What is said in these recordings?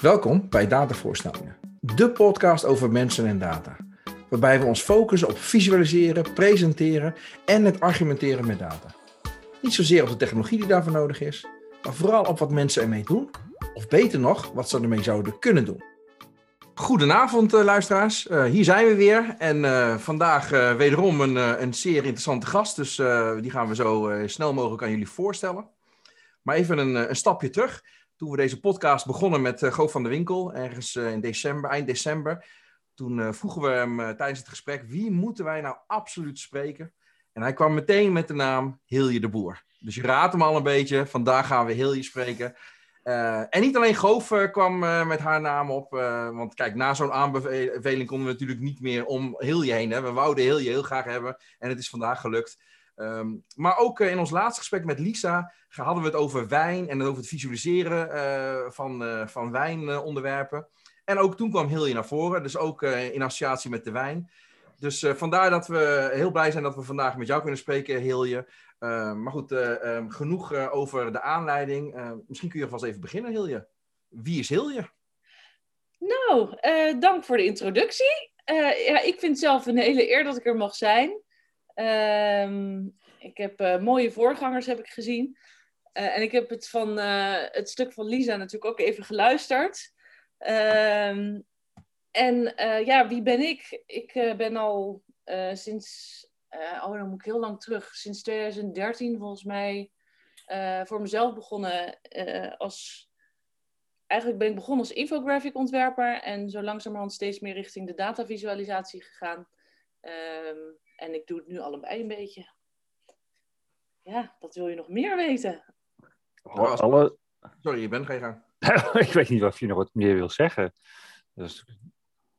Welkom bij Datavoorstellingen, de podcast over mensen en data. Waarbij we ons focussen op visualiseren, presenteren en het argumenteren met data. Niet zozeer op de technologie die daarvoor nodig is, maar vooral op wat mensen ermee doen, of beter nog, wat ze ermee zouden kunnen doen. Goedenavond, uh, luisteraars. Uh, hier zijn we weer. En uh, vandaag wederom een, een zeer interessante gast. Dus die gaan we zo snel mogelijk aan jullie voorstellen. Maar even een, een stapje terug toen we deze podcast begonnen met uh, Goof van de Winkel, ergens uh, in december, eind december. Toen uh, vroegen we hem tijdens het gesprek, wie moeten wij nou absoluut spreken? En hij kwam meteen met de naam Hilje de Boer. Dus je raadt hem al een beetje, vandaag gaan we Hilje spreken. en niet alleen Goof kwam met haar naam op, want kijk, na zo'n aanbeveling konden we natuurlijk niet meer om Hilje heen. We wouden Hilje heel graag hebben en het is vandaag gelukt. Um, maar ook uh, in ons laatste gesprek met Lisa hadden we het over wijn en over het visualiseren uh, van, uh, van wijnonderwerpen. en ook toen kwam Hilje naar voren, dus ook in associatie met de wijn. Dus vandaar dat we heel blij zijn dat we vandaag met jou kunnen spreken, Hilje. Ehm, maar goed, um, genoeg over de aanleiding. misschien kun je alvast even beginnen, Hilje. Wie is Hilje? Nou, dank voor de introductie. ja, ik vind het zelf een hele eer dat ik er mag zijn. Um, ik heb uh, mooie voorgangers heb ik gezien. Uh, en ik heb het van uh, het stuk van Lisa natuurlijk ook even geluisterd. Um, en ja, wie ben ik? Ik ben al sinds, oh dan moet ik heel lang terug, sinds 2013 volgens mij voor mezelf begonnen als eigenlijk ben ik begonnen als infographic ontwerper en zo langzamerhand steeds meer richting de datavisualisatie gegaan. Um, en ik doe het nu allebei een beetje. Ja, wat wil je nog meer weten? Alle... Sorry, je bent geen gang. ik weet niet of je nog wat meer wil zeggen. Dus,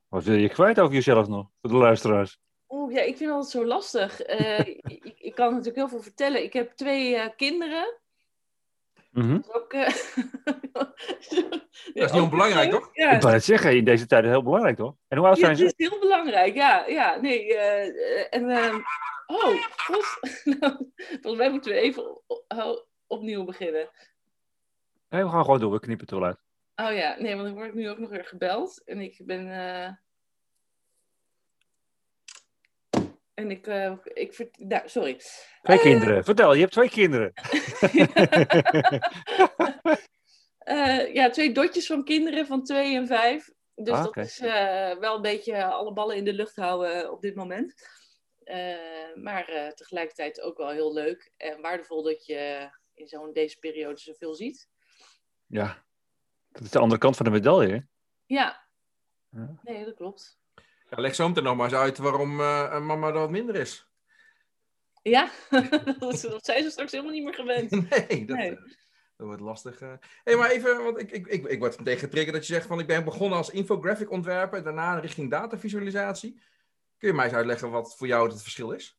wat wil je kwijt over jezelf nog, voor de luisteraars? Oeh, ja, ik vind het altijd zo lastig. Uh, ik, ik, kan natuurlijk heel veel vertellen. Ik heb twee uh, kinderen. Mm -hmm. Dat is ook... Uh... dat is niet onbelangrijk, toch? Ja. Ik wou het zeggen, in deze tijd heel belangrijk, toch? En hoe oud zijn ze? Het is heel belangrijk, ja. ja nee, uh, en... Uh... Oh, nou, volgens mij moeten we even opnieuw beginnen. Nee, we gaan gewoon door, we knippen het wel uit. Oh ja, nee, want ik word nu ook nog weer gebeld. En ik ben... En ik, uh, ik nou, sorry. Twee uh, kinderen. Vertel, je hebt twee kinderen. uh, ja, twee dotjes van kinderen van twee en vijf. Dus ah, okay. dat is wel een beetje alle ballen in de lucht houden op dit moment. maar tegelijkertijd ook wel heel leuk en waardevol dat je in zo'n deze periode zoveel ziet. Ja, dat is de andere kant van de medaille. Ja. ja, nee, dat klopt. Ja, leg zo meteen nog maar eens uit waarom uh, mama er wat minder is. Ja, dat zijn ze straks helemaal niet meer gewend. Nee, dat, nee. Uh, dat wordt lastig. Uh. hey, maar even, want ik, ik, ik, ik word meteen getriggerd dat je zegt van ik ben begonnen als infographic ontwerper, daarna richting datavisualisatie. Kun je mij eens uitleggen wat voor jou het verschil is?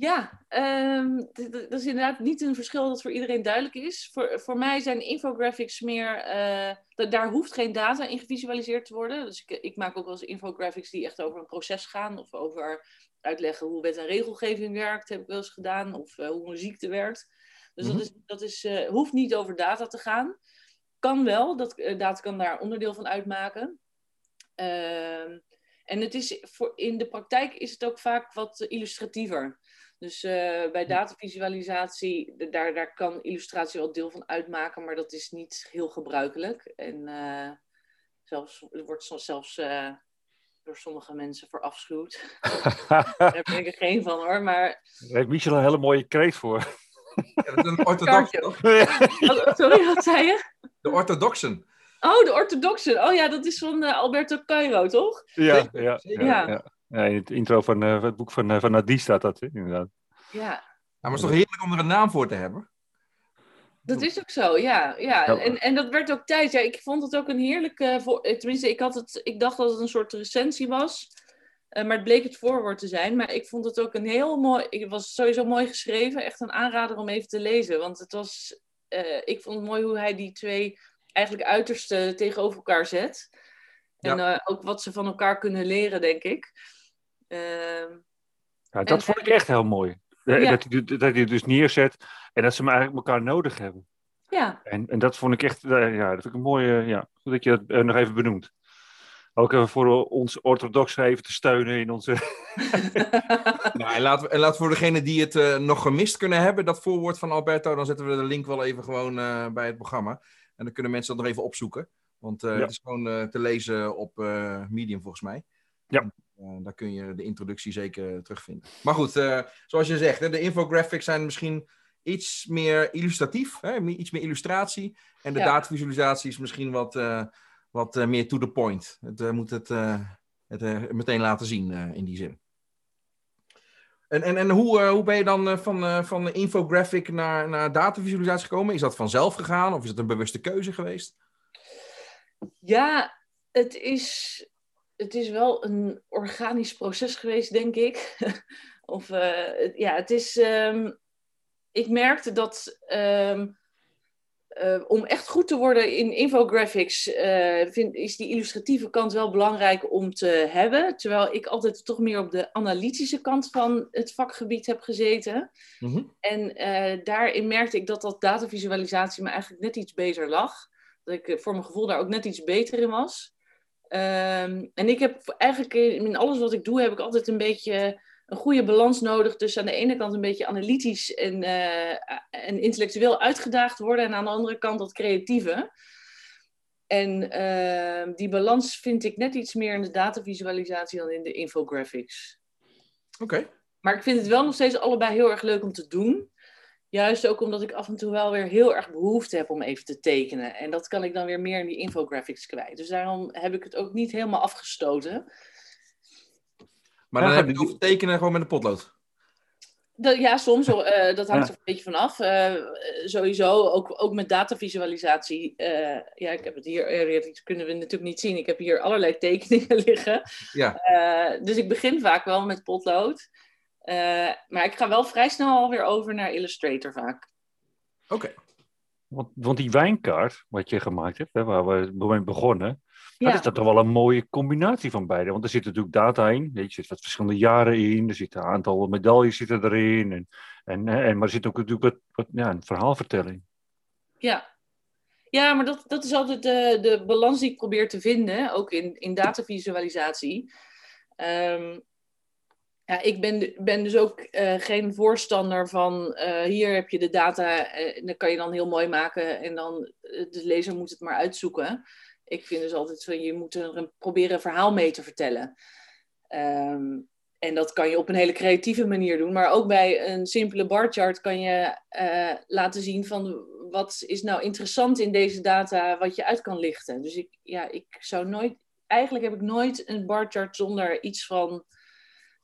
Ja, um, dat is inderdaad niet een verschil dat voor iedereen duidelijk is. Voor, voor mij zijn infographics meer, uh, daar hoeft geen data in gevisualiseerd te worden. Dus ik, ik maak ook wel eens infographics die echt over een proces gaan of over uitleggen hoe wet en regelgeving werkt, heb ik wel eens gedaan, of uh, hoe een ziekte werkt. Dus mm -hmm. dat, is, dat is, uh, hoeft niet over data te gaan. Kan wel, dat, data kan daar onderdeel van uitmaken. Ehm, en het is voor, in de praktijk is het ook vaak wat illustratiever. Dus uh, bij datavisualisatie, daar, daar kan illustratie wel deel van uitmaken, maar dat is niet heel gebruikelijk. En uh, zelfs, het wordt soms zelfs uh, door sommige mensen verafschuwd. daar ben ik er geen van hoor, maar... Daar heeft Michel een hele mooie kreet voor. Ja, dat is een orthodox. Sorry, wat zei je? De orthodoxen. Oh, de orthodoxen. Oh ja, dat is van Alberto Cairo, toch? Ja, ja, ja. ja. Ja, in het intro van uh, het boek van, uh, van Nadi staat dat, hè, inderdaad. Ja. Nou, maar het is toch heerlijk om er een naam voor te hebben? Dat is ook zo, ja. ja. En, en dat werd ook tijd. Ja, ik vond het ook een heerlijke... Voor, tenminste, ik, had het, ik dacht dat het een soort recensie was. Uh, maar het bleek het voorwoord te zijn. Maar ik vond het ook een heel mooi... Het was sowieso mooi geschreven. Echt een aanrader om even te lezen. Want het was... ik vond het mooi hoe hij die twee eigenlijk uitersten tegenover elkaar zet. En ja. ook wat ze van elkaar kunnen leren, denk ik. Uh, ja, dat vond ik echt heel mooi. Ja. Dat, hij, dat hij het dus neerzet en dat ze hem eigenlijk elkaar nodig hebben. Ja, En, en dat vond ik echt, eh, ja, dat vind ik een mooie, ja, goed dat je dat eh, nog even benoemt. Ook even voor ons orthodox even te steunen in onze... Nou, en laten we, en laten we voor degenen die het eh, nog gemist kunnen hebben, dat voorwoord van Alberto, dan zetten we de link wel even gewoon eh, bij het programma. En dan kunnen mensen dat nog even opzoeken. Want eh, Ja. het is gewoon eh, te lezen op eh, Medium volgens mij. Ja. Eh, daar kun je de introductie zeker terugvinden. Maar goed, eh, zoals je zegt, hè, de infographics zijn misschien iets meer illustratief, hè, iets meer illustratie. En de Ja. datavisualisatie is misschien wat, eh, wat eh, meer to the point. Het eh, moet het, eh, het eh, meteen laten zien eh, in die zin. En, en, en hoe, eh, hoe ben je dan eh, van, eh, van de infographic naar, naar datavisualisatie gekomen? Is dat vanzelf gegaan of is dat een bewuste keuze geweest? ja het, is, het is wel een organisch proces geweest, denk ik. of eh, ja, het is. ehm, ik merkte dat. ehm, eh, om echt goed te worden in infographics eh, vind, is die illustratieve kant wel belangrijk om te hebben. Terwijl ik altijd toch meer op de analytische kant van het vakgebied heb gezeten. En eh, daarin merkte ik dat dat datavisualisatie me eigenlijk net iets beter lag. Dat ik voor mijn gevoel daar ook net iets beter in was. Ehm, en ik heb eigenlijk in, alles wat ik doe, heb ik altijd een beetje een goede balans nodig. Dus aan de ene kant een beetje analytisch en, eh, en intellectueel uitgedaagd worden. En aan de andere kant dat creatieve. En ehm, die balans vind ik net iets meer in de datavisualisatie dan in de infographics. Oké. Maar ik vind het wel nog steeds allebei heel erg leuk om te doen. Juist ook omdat ik af en toe wel weer heel erg behoefte heb om even te tekenen. En dat kan ik dan weer meer in die infographics kwijt. Dus daarom heb ik het ook niet helemaal afgestoten. Maar Ja, dan heb je die- over tekenen gewoon met een potlood. Dat, ja, soms. eh, dat hangt Ja. er een beetje vanaf. Eh sowieso, ook, ook met datavisualisatie. eh, ja, ik heb het hier, dat kunnen we natuurlijk niet zien. Ik heb hier allerlei tekeningen liggen. Ja. Eh, dus ik begin vaak wel met potlood. Eh, maar ik ga wel vrij snel alweer over naar Illustrator vaak. Oké. Want, want die wijnkaart, wat je gemaakt hebt, hè, waar we mee begonnen, Ja. dat is dat toch wel een mooie combinatie van beide. Want er zit natuurlijk data in, weet je, er zit wat verschillende jaren in, er zitten een aantal medailles zitten erin, en, en, en, maar er zit ook natuurlijk wat, wat, ja, een verhaalvertelling. Ja, ja maar dat, dat is altijd de, de balans die ik probeer te vinden, ook in, in datavisualisatie. Ehm, ja, ik ben, ben dus ook eh, geen voorstander van eh, hier heb je de data eh, en dat kan je dan heel mooi maken en dan de lezer moet het maar uitzoeken. Ik vind dus altijd van je moet er een, proberen een verhaal mee te vertellen. Ehm, en dat kan je op een hele creatieve manier doen. Maar ook bij een simpele barchart kan je laten zien van wat is nou interessant in deze data wat je uit kan lichten. Dus ik, ja, ik zou nooit, eigenlijk heb ik nooit een barchart zonder iets van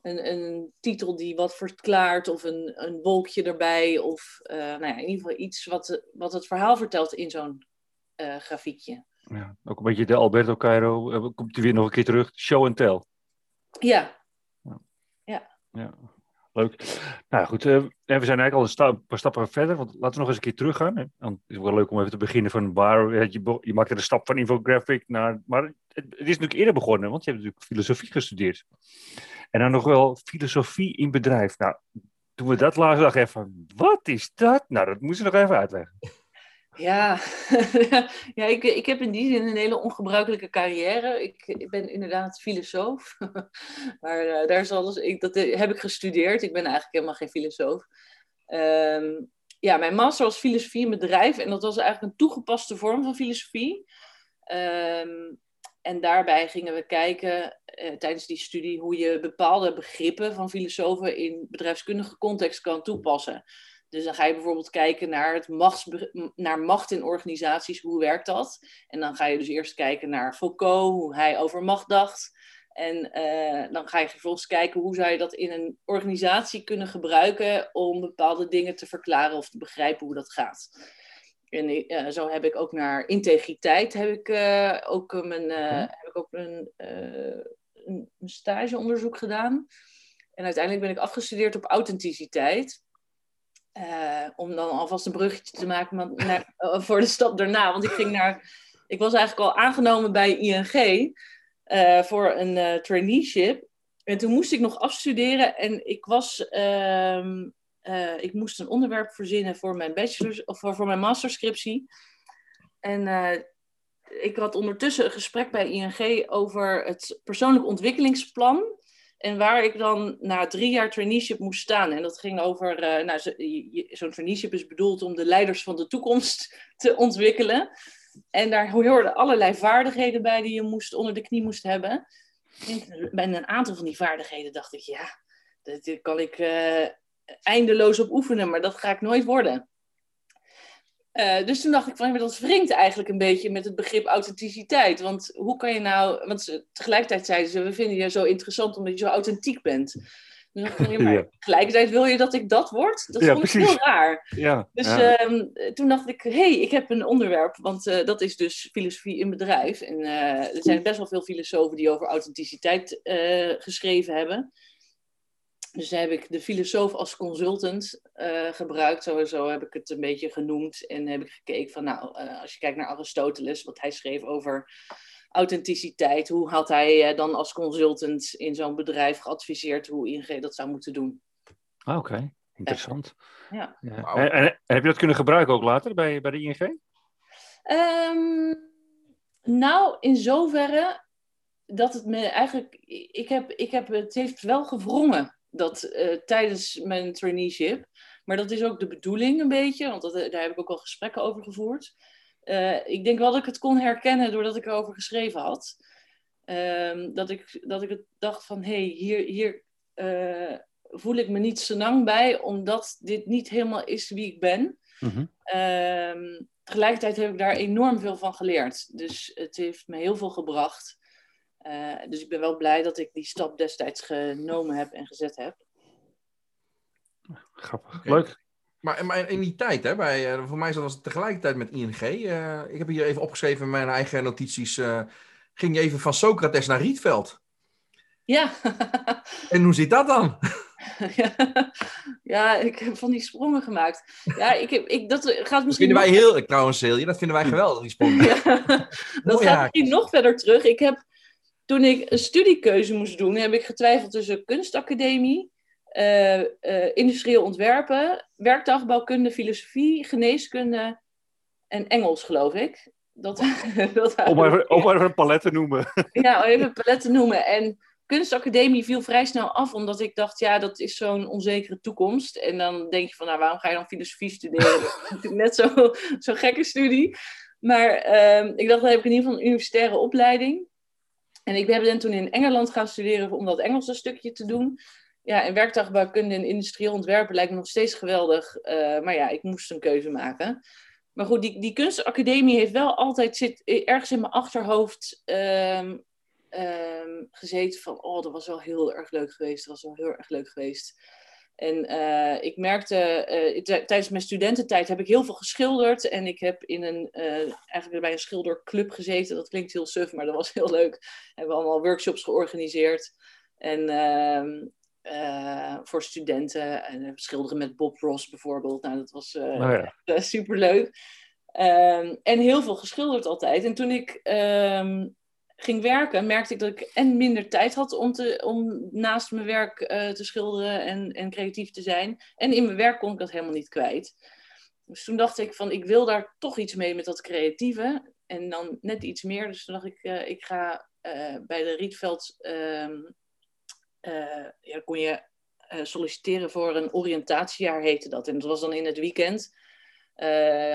een, een titel die wat verklaart of een, een wolkje erbij. Of eh, nou ja, in ieder geval iets wat, wat het verhaal vertelt in zo'n eh, grafiekje. Ja, ook een beetje de Alberto Cairo, eh, komt hij weer nog een keer terug, show and tell. Ja, Ja, leuk. Nou goed, en we zijn eigenlijk al een, sta- een paar stappen verder. Want laten we nog eens een keer teruggaan. Hè. Want het is wel leuk om even te beginnen van waar je, je maakte de stap van infographic naar. Maar het, het is natuurlijk eerder begonnen, want je hebt natuurlijk filosofie gestudeerd. En dan nog wel filosofie in bedrijf. Nou, toen we dat dacht ik even, wat is dat? Nou, dat moest je nog even uitleggen. Ja, ja ik, ik heb in die zin een hele ongebruikelijke carrière. Ik, ik ben inderdaad filosoof. maar eh, daar is alles, ik, dat heb ik gestudeerd. Ik ben eigenlijk helemaal geen filosoof. Ehm, ja, mijn master was filosofie in bedrijf. En dat was eigenlijk een toegepaste vorm van filosofie. Ehm, en daarbij gingen we kijken eh, tijdens die studie hoe je bepaalde begrippen van filosofen in bedrijfskundige context kan toepassen. Dus dan ga je bijvoorbeeld kijken naar, het machtsbe- naar macht in organisaties, hoe werkt dat? En dan ga je dus eerst kijken naar Foucault, hoe hij over macht dacht. En eh, dan ga je vervolgens kijken hoe zou je dat in een organisatie kunnen gebruiken om bepaalde dingen te verklaren of te begrijpen hoe dat gaat. En eh, zo heb ik ook naar integriteit heb ik, ook, mijn, heb ik ook een, een stageonderzoek gedaan. En uiteindelijk ben ik afgestudeerd op authenticiteit. Eh, om dan alvast een bruggetje te maken naar, eh, voor de stap daarna. Want ik ging naar. Ik was eigenlijk al aangenomen bij ING eh, voor een traineeship. En toen moest ik nog afstuderen. En ik was. ehm, ik moest een onderwerp verzinnen voor mijn bachelor of voor, voor mijn masterscriptie. En ik had ondertussen een gesprek bij ING over het persoonlijk ontwikkelingsplan. En waar ik dan na drie jaar traineeship moest staan. En dat ging over, uh, nou, zo'n traineeship is bedoeld om de leiders van de toekomst te ontwikkelen. En daar hoorden allerlei vaardigheden bij die je moest, onder de knie moest hebben. En bij een aantal van die vaardigheden dacht ik, ja, dat kan ik uh, eindeloos op oefenen, maar dat ga ik nooit worden. Uh, dus toen dacht ik van, dat wringt eigenlijk een beetje met het begrip authenticiteit. Want hoe kan je nou, want ze, tegelijkertijd zeiden ze, we vinden je zo interessant omdat je zo authentiek bent. Dus dacht ik, maar ja. tegelijkertijd wil je dat ik dat word? Dat ja, vond ik heel raar. Ja, dus um, toen dacht ik, hé, hey, ik heb een onderwerp, want uh, dat is dus filosofie in bedrijf. En uh, er zijn best wel veel filosofen die over authenticiteit geschreven hebben. Dus daar heb ik de filosoof als consultant uh, gebruikt. Sowieso heb ik het een beetje genoemd. En heb ik gekeken van, nou, uh, als je kijkt naar Aristoteles, wat hij schreef over authenticiteit. Hoe had hij uh, dan als consultant in zo'n bedrijf geadviseerd hoe ING dat zou moeten doen? Ah, Oké, okay. interessant. Ja. ja. Wow. En, en, heb je dat kunnen gebruiken ook later bij, bij de ING? Um, nou, in zoverre dat het me eigenlijk. Ik heb, ik heb, het heeft wel gewrongen dat uh, tijdens mijn traineeship. Maar dat is ook de bedoeling een beetje, want dat, daar heb ik ook al gesprekken over gevoerd. Uh, ik denk wel dat ik het kon herkennen doordat ik erover geschreven had. Uh, dat, ik, dat ik het dacht van, hé, hey, hier, hier uh, voel ik me niet senang bij, omdat dit niet helemaal is wie ik ben. Mm-hmm. tegelijkertijd heb ik daar enorm veel van geleerd. Dus het heeft me heel veel gebracht. Uh, dus ik ben wel blij dat ik die stap destijds genomen heb en gezet heb. Grappig. Okay. Leuk. Maar, maar, in die tijd, hè, bij, uh, voor mij zat het tegelijkertijd met ING. Uh, ik heb hier even opgeschreven in mijn eigen notities. ging je even van Socrates naar Rietveld? Ja. en hoe zit dat dan? ja, ja, ik heb van die sprongen gemaakt. Ja, ik heb, ik, dat gaat misschien. Dat vinden wij heel, trouwens, heel, dat vinden wij geweldig, die sprongen. ja, dat gaat misschien nog verder terug. Ik heb toen ik een studiekeuze moest doen, heb ik getwijfeld tussen kunstacademie, uh, uh, industrieel ontwerpen, werkdagbouwkunde, filosofie, geneeskunde en Engels, geloof ik. Dat, dat om, even, om even een palet te noemen. ja, even een palet te noemen. En kunstacademie viel vrij snel af, omdat ik dacht, ja, dat is zo'n onzekere toekomst. En dan denk je van, nou, waarom ga je dan filosofie studeren? dat is net zo'n zo gekke studie. Maar uh, ik dacht, dan heb ik in ieder geval een universitaire opleiding. En ik ben toen in Engeland gaan studeren om dat Engelse stukje te doen. Ja, en werkdagbouwkunde en industrieel ontwerpen lijkt me nog steeds geweldig. Uh, maar ja, ik moest een keuze maken. Maar goed, die, die kunstacademie heeft wel altijd zit, ergens in mijn achterhoofd um, gezeten van... Oh, dat was wel heel erg leuk geweest. Dat was wel heel erg leuk geweest. En uh, ik merkte, uh, tijdens mijn studententijd heb ik heel veel geschilderd. En ik heb in een, uh, eigenlijk bij een schilderclub gezeten. Dat klinkt heel suf, maar dat was heel leuk. We hebben allemaal workshops georganiseerd. En ehm, voor studenten. En schilderen met Bob Ross bijvoorbeeld. Nou, dat was oh, ja. superleuk. Um, en heel veel geschilderd altijd. En toen ik um, ging werken, merkte ik dat ik en minder tijd had om, te, om naast mijn werk uh, te schilderen en, en creatief te zijn. En in mijn werk kon ik dat helemaal niet kwijt. Dus toen dacht ik van, ik wil daar toch iets mee met dat creatieve. En dan net iets meer. Dus toen dacht ik, uh, ik ga uh, bij de Rietveld... Um, ja, kon je solliciteren voor een oriëntatiejaar, heette dat. En dat was dan in het weekend.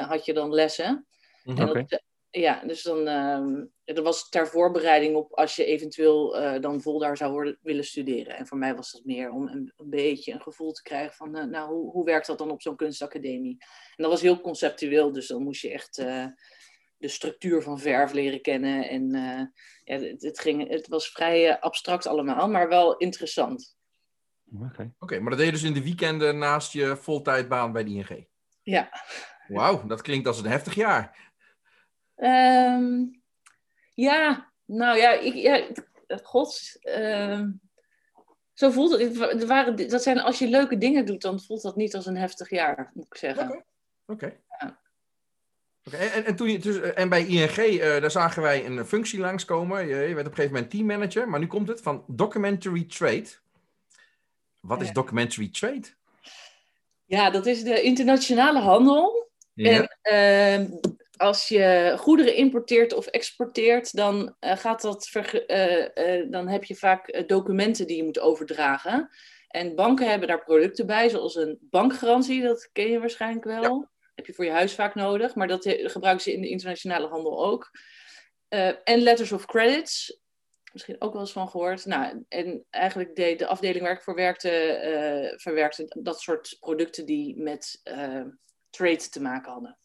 had je dan lessen. Okay. Dat, ja, dus dan um, dat was ter voorbereiding op als je eventueel uh, dan vol daar zou worden, willen studeren. En voor mij was dat meer om een, een beetje een gevoel te krijgen van, uh, nou, hoe, hoe werkt dat dan op zo'n kunstacademie? En dat was heel conceptueel, dus dan moest je echt uh, de structuur van verf leren kennen. En ja, het, het, ging, het was vrij abstract allemaal, maar wel interessant. Oké, okay. okay, maar dat deed je dus in de weekenden naast je voltijdbaan bij de ING? Ja. Wauw, dat klinkt als een heftig jaar. Um, ja, nou ja, ik, ja god. Um, zo voelt het. waren, dat zijn, als je leuke dingen doet, dan voelt dat niet als een heftig jaar, moet ik zeggen. Oké. Okay. Ja. Okay. En, en, toen je, dus, en bij ING, uh, daar zagen wij een functie langskomen. Je, je werd op een gegeven moment teammanager, maar nu komt het van documentary trade. Wat is documentary trade? Ja, dat is de internationale handel. En ehm, als je goederen importeert of exporteert, dan, uh, gaat dat dan heb je vaak documenten die je moet overdragen. En banken hebben daar producten bij, zoals een bankgarantie, dat ken je waarschijnlijk wel. Heb je voor je huis vaak nodig, maar dat gebruiken ze in de internationale handel ook. En letters of credits, misschien ook wel eens van gehoord. Nou, en eigenlijk de, de afdeling waar ik voor werkte, uh, verwerkte dat soort producten die met uh, trade te maken hadden.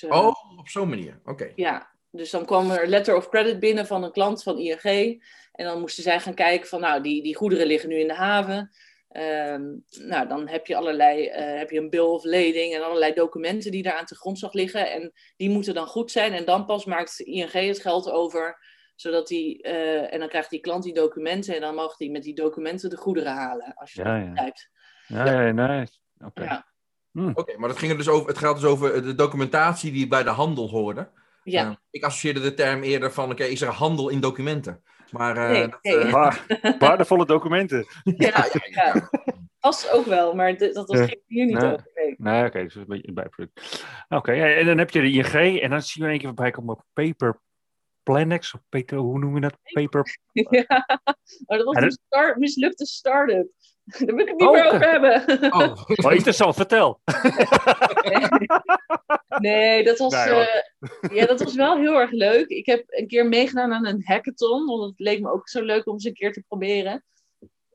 Dus, oh, op zo'n manier, oké. Ja, dus dan kwam er letter of credit binnen van een klant van ING. En dan moesten zij gaan kijken van, nou, die, die goederen liggen nu in de haven. Um, nou, dan heb je allerlei, uh, heb je een bill of lading en allerlei documenten die daar aan de grondslag liggen. En die moeten dan goed zijn. En dan pas maakt ING het geld over, zodat die, uh, en dan krijgt die klant die documenten en dan mag die met die documenten de goederen halen, als je ja, dat begrijpt. Ja, ja, ja, nee. Oké. Ja. Hm. Oké, maar dat ging er dus over, het gaat dus over de documentatie die bij de handel hoorde. Ja. Uh, ik associeerde de term eerder van, oké, okay, is er handel in documenten? Maar, uh, nee, dat, nee. Uh... waardevolle documenten. Ja, ja, ja, ook wel, maar dat was ging hier niet nee. over. Nee, nee oké, okay, dus een beetje een bijproduct. Oké, okay, en dan heb je de ING en dan zien we een keer voorbij komen op Paper Planex, of paper, hoe noem je dat? Paper... Ja, maar dat was een start, mislukte start-up. Daar wil ik het niet oh, meer over hebben. Oh, oh interessant, vertel. nee, dat was, nee, uh, ja, dat was wel heel erg leuk. Ik heb een keer meegedaan aan een hackathon, want het leek me ook zo leuk om eens een keer te proberen.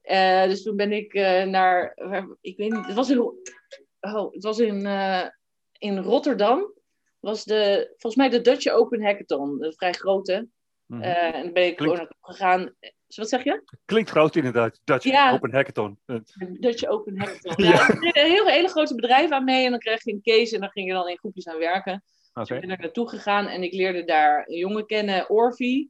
Uh, dus toen ben ik uh, naar, ik weet niet, het was in, oh, het was in, in Rotterdam. Was de, volgens mij de Dutch Open Hackathon, een vrij grote. Mm -hmm. en dan ben ik Klinkt... gewoon gegaan. Wat zeg je? Klinkt groot inderdaad. Dutch ja. Open Hackathon. Dutch Open Hackathon. ja. ja. Er deden hele, hele grote bedrijven aan mee en dan kreeg je een case en dan ging je dan in groepjes aan werken. Okay. Dus ik ben er naartoe gegaan en ik leerde daar een jongen kennen, Orvi.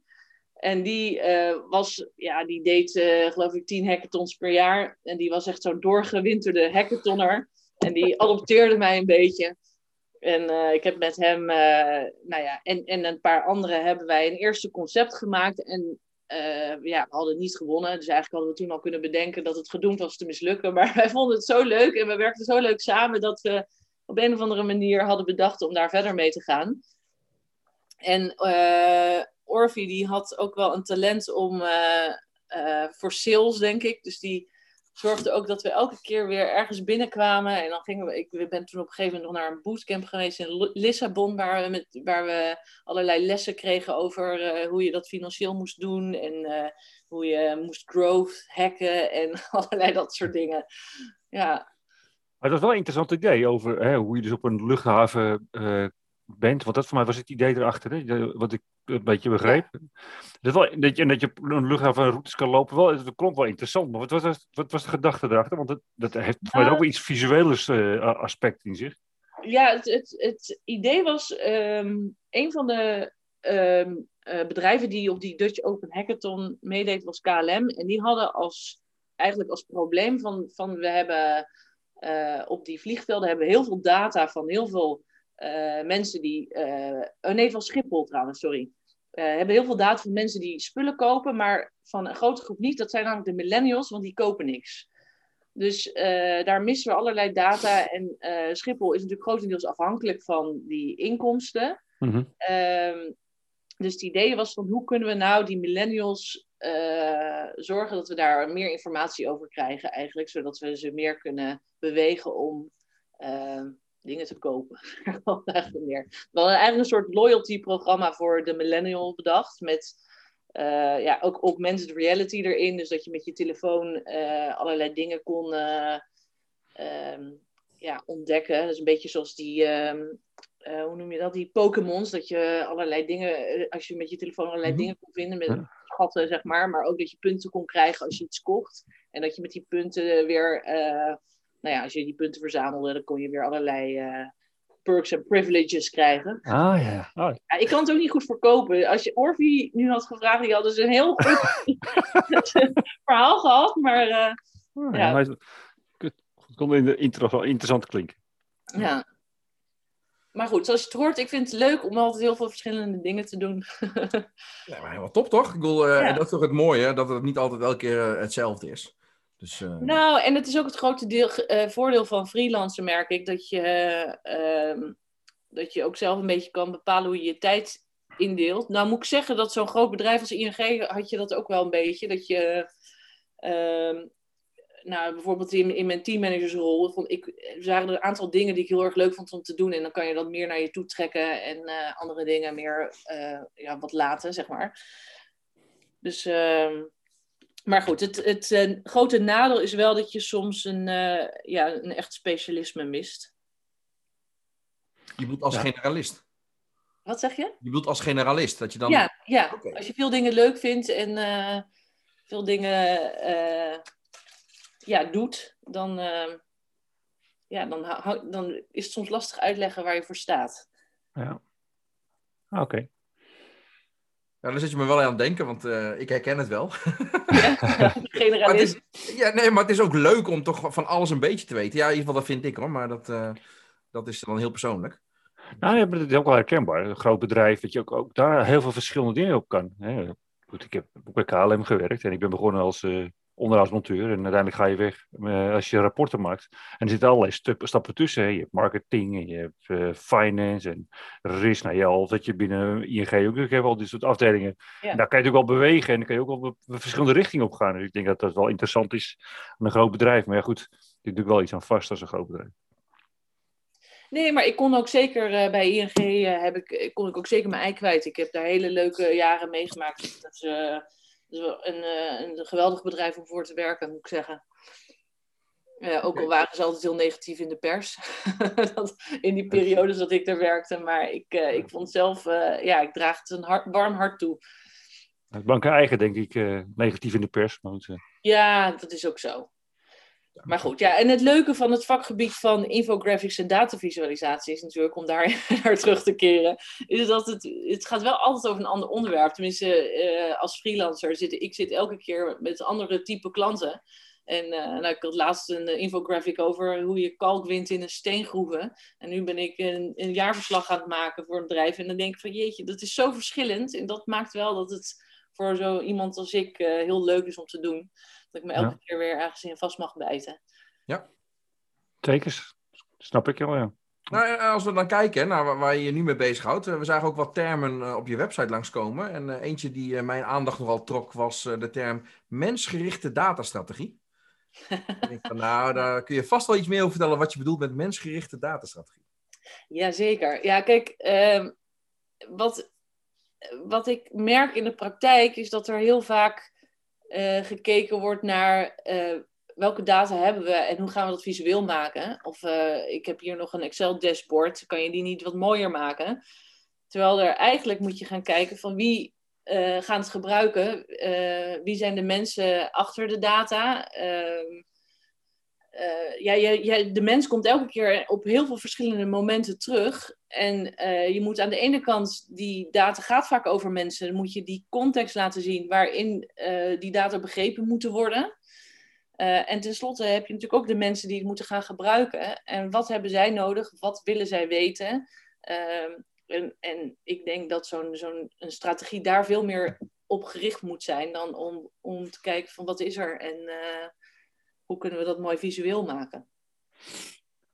En die, uh, was, ja, die deed uh, geloof ik tien hackathons per jaar. En die was echt zo'n doorgewinterde hackathonner. En die adopteerde mij een beetje. En uh, ik heb met hem, nou ja, en, en een paar anderen hebben wij een eerste concept gemaakt. En uh, ja, we hadden niet gewonnen. Dus eigenlijk hadden we toen al kunnen bedenken dat het gedoemd was te mislukken. Maar wij vonden het zo leuk en we werkten zo leuk samen dat we op een of andere manier hadden bedacht om daar verder mee te gaan. En uh, die had ook wel een talent om uh, voor sales, denk ik. Dus die zorgde ook dat we elke keer weer ergens binnenkwamen. En dan gingen we, ik ben toen op een gegeven moment nog naar een bootcamp geweest in Lissabon, waar we, met, waar we allerlei lessen kregen over uh, hoe je dat financieel moest doen en uh, hoe je moest growth hacken en allerlei dat soort dingen. Ja. Maar dat is wel een interessant idee over hè, hoe je dus op een luchthaven uh, bent. Want dat voor mij was het idee erachter, hè, wat ik een beetje begreep. Dat, wel, dat, je, dat je een luchthavenroutes kan lopen, wel, dat klonk wel interessant. Maar wat was, wat was de gedachte erachter? Want dat, dat heeft voor mij ook wel iets visueels uh, aspect in zich. Ja, het, het, het idee was, um, een van de um, uh, bedrijven die op die Dutch Open Hackathon meedeed, was KLM. En die hadden als, eigenlijk als probleem van, van we hebben uh, op die vliegvelden hebben heel veel data van heel veel uh, mensen die. Uh, nee, was Schiphol trouwens, sorry. Uh, hebben heel veel data van mensen die spullen kopen, maar van een grote groep niet. Dat zijn namelijk de millennials, want die kopen niks. Dus daar missen we allerlei data. En Schiphol is natuurlijk grotendeels afhankelijk van die inkomsten. Mm -hmm. dus het idee was van hoe kunnen we nou die millennials zorgen dat we daar meer informatie over krijgen, eigenlijk, zodat we ze meer kunnen bewegen om dingen te kopen. eigenlijk meer. We hadden eigenlijk een soort loyalty-programma voor de millennial bedacht. Met uh, ja, ook augmented reality erin. Dus dat je met je telefoon uh, allerlei dingen kon uh, um, ja, ontdekken. Is een beetje zoals die, um, hoe noem je dat? Die Pokémons. Dat je allerlei dingen, als je met je telefoon allerlei mm -hmm. dingen kon vinden. Met schatten, zeg maar. Maar ook dat je punten kon krijgen als je iets kocht. En dat je met die punten weer nou ja, als je die punten verzamelde, dan kon je weer allerlei uh, perks en privileges krijgen. Ah ja. Oh. ja. Ik kan het ook niet goed verkopen. Als je Orvi nu had gevraagd, die hadden ze een heel goed verhaal gehad, maar. Uh, oh, ja. Maar het, het kon in de intro wel interessant klinken. Ja. Maar goed, zoals je het hoort, ik vind het leuk om altijd heel veel verschillende dingen te doen. ja, maar helemaal top toch? Ik bedoel, uh, ja. dat is toch het mooie, dat het niet altijd elke keer hetzelfde is. Dus, uh... Nou, en het is ook het grote deel, uh, voordeel van freelancen, merk ik, dat je, uh, dat je ook zelf een beetje kan bepalen hoe je je tijd indeelt. Nou moet ik zeggen dat zo'n groot bedrijf als ING had je dat ook wel een beetje. Dat je, ehm, nou bijvoorbeeld in, in mijn teammanagersrol, vond ik, waren er een aantal dingen die ik heel erg leuk vond om te doen. En dan kan je dat meer naar je toe trekken en andere dingen meer ja, wat laten, zeg maar. Dus... Uh, maar goed, het, het uh, grote nadeel is wel dat je soms een, uh, ja, een echt specialisme mist. Je bedoelt als ja. generalist? Wat zeg je? Je bedoelt als generalist, dat je dan... Ja, ja. Okay. als je veel dingen leuk vindt en uh, veel dingen ja, doet, dan, ja, dan, dan is het soms lastig uitleggen waar je voor staat. Ja, oké. Okay. Ja, dan zit je me wel aan het denken, want uh, ik herken het wel. Ja, generalist. ja, nee, maar het is ook leuk om toch van alles een beetje te weten. Ja, in ieder geval dat vind ik hoor, maar dat, uh, dat is dan heel persoonlijk. Nou, ja, maar dat is ook wel herkenbaar. Een groot bedrijf, dat je ook, ook daar heel veel verschillende dingen op kan. Hè. Goed, ik heb bij KLM gewerkt en ik ben begonnen als uh, onderhoudsmonteur. En uiteindelijk ga je weg uh, als je rapporten maakt. En er zitten allerlei stappen tussen. Hè. Je hebt marketing en je hebt uh, finance en risk. Nou ja, al dat je binnen ING ook hebt al dit soort afdelingen. Ja. En daar kan je natuurlijk wel bewegen en dan kan je ook wel verschillende richtingen op gaan. Dus ik denk dat dat wel interessant is aan een groot bedrijf. Maar ja, goed, dit is natuurlijk wel iets aan vast als een groot bedrijf. Nee, maar ik kon ook zeker uh, bij ING heb ik, kon ik ook zeker mijn ei kwijt. Ik heb daar hele leuke jaren meegemaakt. Dat is uh, een, een geweldig bedrijf om voor te werken, moet ik zeggen. ook al waren ze altijd heel negatief in de pers. dat, in die periodes dat ik daar werkte. Maar ik, ik vond zelf, ja, ik draag het een hart, warm hart toe. Het banken eigen, denk ik, negatief in de pers. Maar Ja, dat is ook zo. Maar goed, ja, en het leuke van het vakgebied van infographics en datavisualisatie is natuurlijk, om daar naar terug te keren, is dat het, het gaat wel altijd over een ander onderwerp. Tenminste, uh, als freelancer zit ik zit elke keer met andere type klanten. En uh, nou, ik had laatst een uh, infographic over hoe je kalk wint in een steengroeven. En nu ben ik een, een, jaarverslag aan het maken voor een bedrijf. En dan denk ik van jeetje, dat is zo verschillend. En dat maakt wel dat het voor zo iemand als ik heel leuk is om te doen. Dat ik me elke ja. keer weer ergens in vast mag bijten. Ja. Zeker. Snap ik wel, ja. Nou, als we dan kijken naar waar, waar je je nu mee bezighoudt. We zagen ook wat termen op je website langskomen. En eentje die mijn aandacht nogal trok was de term mensgerichte datastrategie. ik denk van, nou, daar kun je vast wel iets meer over vertellen wat je bedoelt met mensgerichte datastrategie. Jazeker. Ja, kijk, ehm, wat, wat ik merk in de praktijk is dat er heel vaak uh, gekeken wordt naar uh, welke data hebben we en hoe gaan we dat visueel maken. Of uh, ik heb hier nog een Excel dashboard, kan je die niet wat mooier maken? Terwijl er eigenlijk moet je gaan kijken van wie gaan het gebruiken, wie zijn de mensen achter de data. Ehm, ja, je, de mens komt elke keer op heel veel verschillende momenten terug. En uh, je moet aan de ene kant, die data gaat vaak over mensen, moet je die context laten zien waarin uh, die data begrepen moeten worden. En tenslotte heb je natuurlijk ook de mensen die het moeten gaan gebruiken. En wat hebben zij nodig? Wat willen zij weten? Ehm, en, en, ik denk dat zo'n strategie daar veel meer op gericht moet zijn dan om, om te kijken van wat is er en hoe kunnen we dat mooi visueel maken.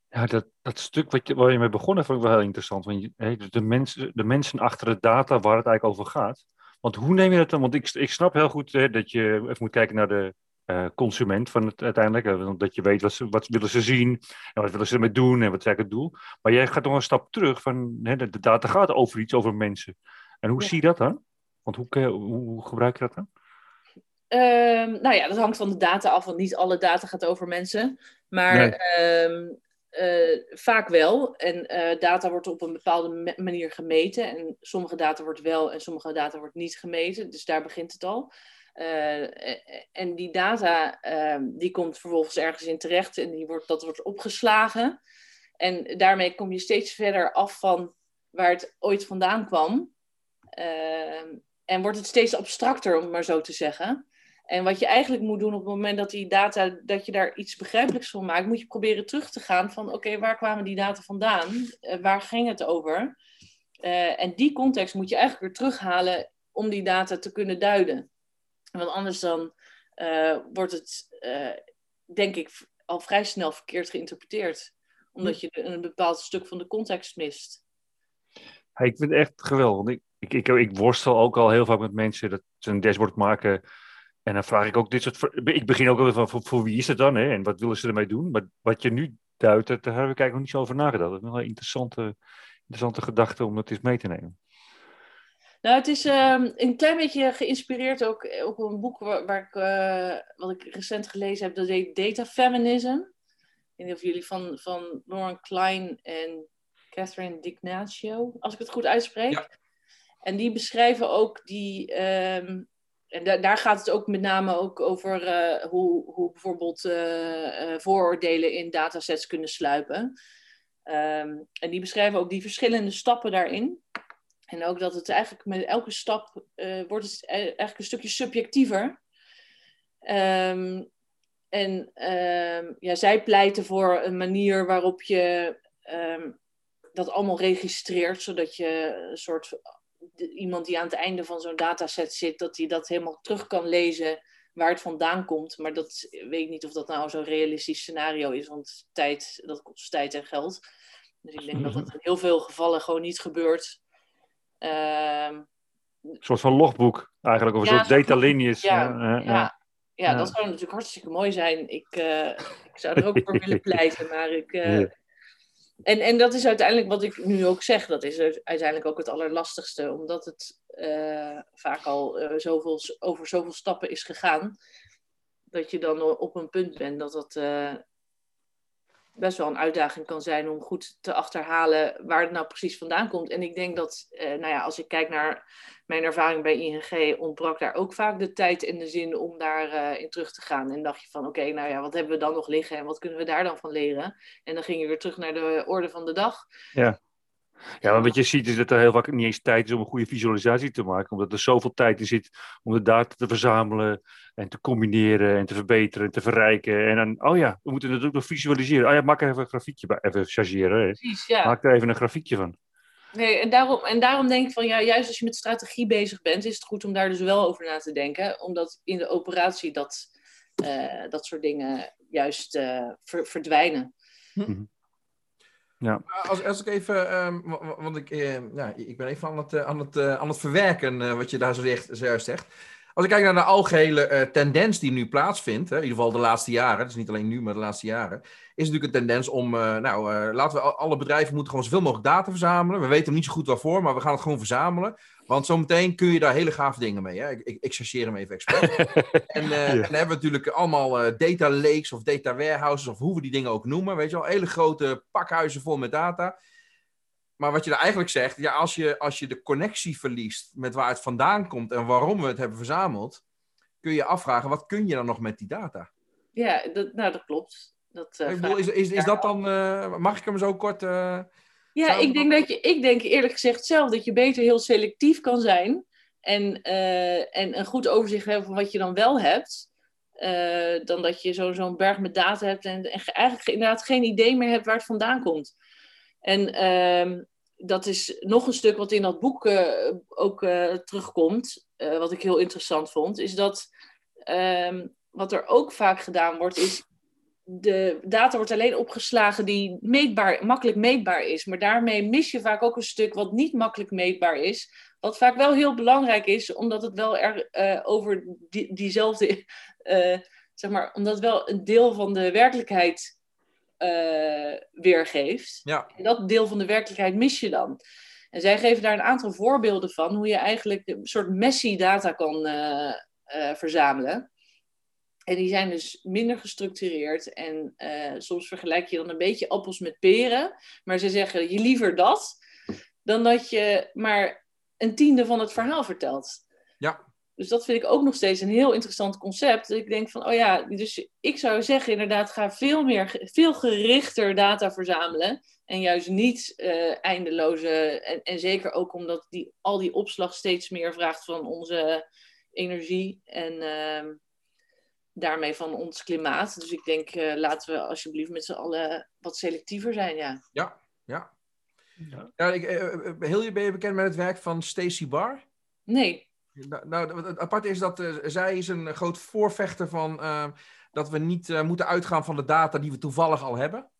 Ja, dat, dat stuk wat je, waar je mee begonnen vond ik wel heel interessant. Want je, de, mensen, de mensen achter de data waar het eigenlijk over gaat. Want hoe neem je dat dan? Want ik, ik snap heel goed hè, dat je even moet kijken naar de uh, consument van het uiteindelijk. Dat je weet wat, ze, wat willen ze zien en wat willen ze ermee doen en wat is eigenlijk het doel. Maar jij gaat nog een stap terug van hè, de, de data gaat over iets, over mensen. En hoe ja. zie je dat dan? Want hoe, hoe, hoe gebruik je dat dan? Um, nou ja, dat hangt van de data af, want niet alle data gaat over mensen. Maar nee. um, uh, vaak wel. En uh, data wordt op een bepaalde manier gemeten. En sommige data wordt wel en sommige data wordt niet gemeten. Dus daar begint het al. Uh, en die data ehm, die komt vervolgens ergens in terecht en die wordt, dat wordt opgeslagen. En daarmee kom je steeds verder af van waar het ooit vandaan kwam. Ehm, en wordt het steeds abstracter, om het maar zo te zeggen. En wat je eigenlijk moet doen op het moment dat die data, dat je daar iets begrijpelijks van maakt, moet je proberen terug te gaan van oké, waar kwamen die data vandaan? Uh, waar ging het over? Uh, en die context moet je eigenlijk weer terughalen om die data te kunnen duiden. Want anders dan uh, wordt het denk ik, al vrij snel verkeerd geïnterpreteerd. Omdat je een bepaald stuk van de context mist. Ik vind het echt geweldig. Ik, ik, ik, ik, worstel ook al heel vaak met mensen dat ze een dashboard maken. En dan vraag ik ook dit soort. Ik begin ook wel van voor, voor, wie is het dan? Hè? En wat willen ze ermee doen? Maar wat je nu duidt, daar hebben we eigenlijk nog niet zo over nagedacht. Dat is wel een interessante, interessante gedachte om dat eens mee te nemen. Nou, het is um, een klein beetje geïnspireerd ook op een boek waar, waar ik, uh, wat ik recent gelezen heb, dat heet Data Feminism. Ik weet niet of jullie van, van Lauren Klein en Catherine Dignatio, als ik het goed uitspreek. Ja. En die beschrijven ook die. Um, en da daar gaat het ook met name ook over uh, hoe, hoe bijvoorbeeld uh, vooroordelen in datasets kunnen sluipen. Um, en die beschrijven ook die verschillende stappen daarin. En ook dat het eigenlijk met elke stap wordt het e-, eigenlijk een stukje subjectiever. Um, en um, ja, zij pleiten voor een manier waarop je dat allemaal registreert, zodat je een soort iemand die aan het einde van zo'n dataset zit, dat hij dat helemaal terug kan lezen waar het vandaan komt. Maar dat weet ik niet of dat nou zo'n realistisch scenario is, want tijd, dat kost tijd en geld. Dus ik denk dat dat in heel veel gevallen gewoon niet gebeurt. Ehm, een soort van logboek eigenlijk, of een soort data lineages. Ja, ja, ja, dat zou natuurlijk hartstikke mooi zijn. Ik, uh, ik zou er ook voor willen pleiten, maar ik... Uh, en, en dat is uiteindelijk wat ik nu ook zeg, dat is uiteindelijk ook het allerlastigste, omdat het uh, vaak al zoveel, over zoveel stappen is gegaan, dat je dan op een punt bent dat dat best wel een uitdaging kan zijn om goed te achterhalen waar het nou precies vandaan komt. En ik denk dat, eh, nou ja, als ik kijk naar mijn ervaring bij ING, ontbrak daar ook vaak de tijd en de zin om daarin uh, in terug te gaan. En dacht je van, oké, nou ja, wat hebben we dan nog liggen en wat kunnen we daar dan van leren? En dan ging je weer terug naar de orde van de dag. Ja. Ja, maar wat je ziet is dat er heel vaak niet eens tijd is om een goede visualisatie te maken. Omdat er zoveel tijd in zit om de data te verzamelen en te combineren en te verbeteren en te verrijken. En dan, oh ja, we moeten het ook nog visualiseren. Oh ja, maak er even een grafiekje bij. Even chargeren. Precies, ja. Maak er even een grafiekje van. Nee, en daarom, en daarom denk ik van ja, juist als je met strategie bezig bent, is het goed om daar dus wel over na te denken. Omdat in de operatie dat, uh, dat soort dingen juist uh, ver, verdwijnen. Hm. Ja. Als, als ik even, um, want ik, uh, ja, ik ben even aan het, aan het, aan het verwerken wat je daar zo zojuist zegt. Als ik kijk naar de algehele uh, tendens die nu plaatsvindt, hè, in ieder geval de laatste jaren, dus niet alleen nu, maar de laatste jaren, is natuurlijk een tendens om, uh, nou, uh, laten we alle bedrijven moeten gewoon zoveel mogelijk data verzamelen. We weten niet zo goed waarvoor, maar we gaan het gewoon verzamelen. Want zometeen kun je daar hele gave dingen mee. Hè? Ik, ik, ik chargeer hem even expres. en, ja. en, dan hebben we natuurlijk allemaal data lakes of data warehouses of hoe we die dingen ook noemen. Weet je wel, hele grote pakhuizen vol met data. Maar wat je daar eigenlijk zegt, ja, als je, als je de connectie verliest met waar het vandaan komt en waarom we het hebben verzameld, kun je afvragen, wat kun je dan nog met die data? Ja, dat, nou, dat klopt. Dat, uh, bedoel, is, is, is dat dan, uh, mag ik hem zo kort... Uh, ja, ik denk, dat je, ik denk eerlijk gezegd zelf dat je beter heel selectief kan zijn en, en een goed overzicht hebben van wat je dan wel hebt. dan dat je zo'n zo berg met data hebt en, en eigenlijk inderdaad geen idee meer hebt waar het vandaan komt. En ehm, dat is nog een stuk wat in dat boek uh, ook uh, terugkomt, uh, wat ik heel interessant vond, is dat um, wat er ook vaak gedaan wordt, is de data wordt alleen opgeslagen die meetbaar, makkelijk meetbaar is. Maar daarmee mis je vaak ook een stuk wat niet makkelijk meetbaar is. Wat vaak wel heel belangrijk is, omdat het wel er, over die, diezelfde, zeg maar, omdat wel een deel van de werkelijkheid uh, weergeeft. Ja. En dat deel van de werkelijkheid mis je dan. En zij geven daar een aantal voorbeelden van hoe je eigenlijk een soort messy data kan uh, uh, verzamelen. En die zijn dus minder gestructureerd. En soms vergelijk je dan een beetje appels met peren. Maar ze zeggen je liever dat dan dat je maar een tiende van het verhaal vertelt. Ja. Dus dat vind ik ook nog steeds een heel interessant concept. Ik denk van, oh ja, dus ik zou zeggen inderdaad, ga veel meer, veel gerichter data verzamelen. En juist niet uh, eindeloze, en, en zeker ook omdat die, al die opslag steeds meer vraagt van onze energie en uh, daarmee van ons klimaat. Dus ik denk, uh, laten we alsjeblieft met z'n allen wat selectiever zijn, ja. Ja, ja. ja. ja ik, heel je ben je bekend met het werk van Stacey Barr? Nee. Nou, nou, het aparte is dat uh, zij is een groot voorvechter van uh, dat we niet moeten uitgaan van de data die we toevallig al hebben.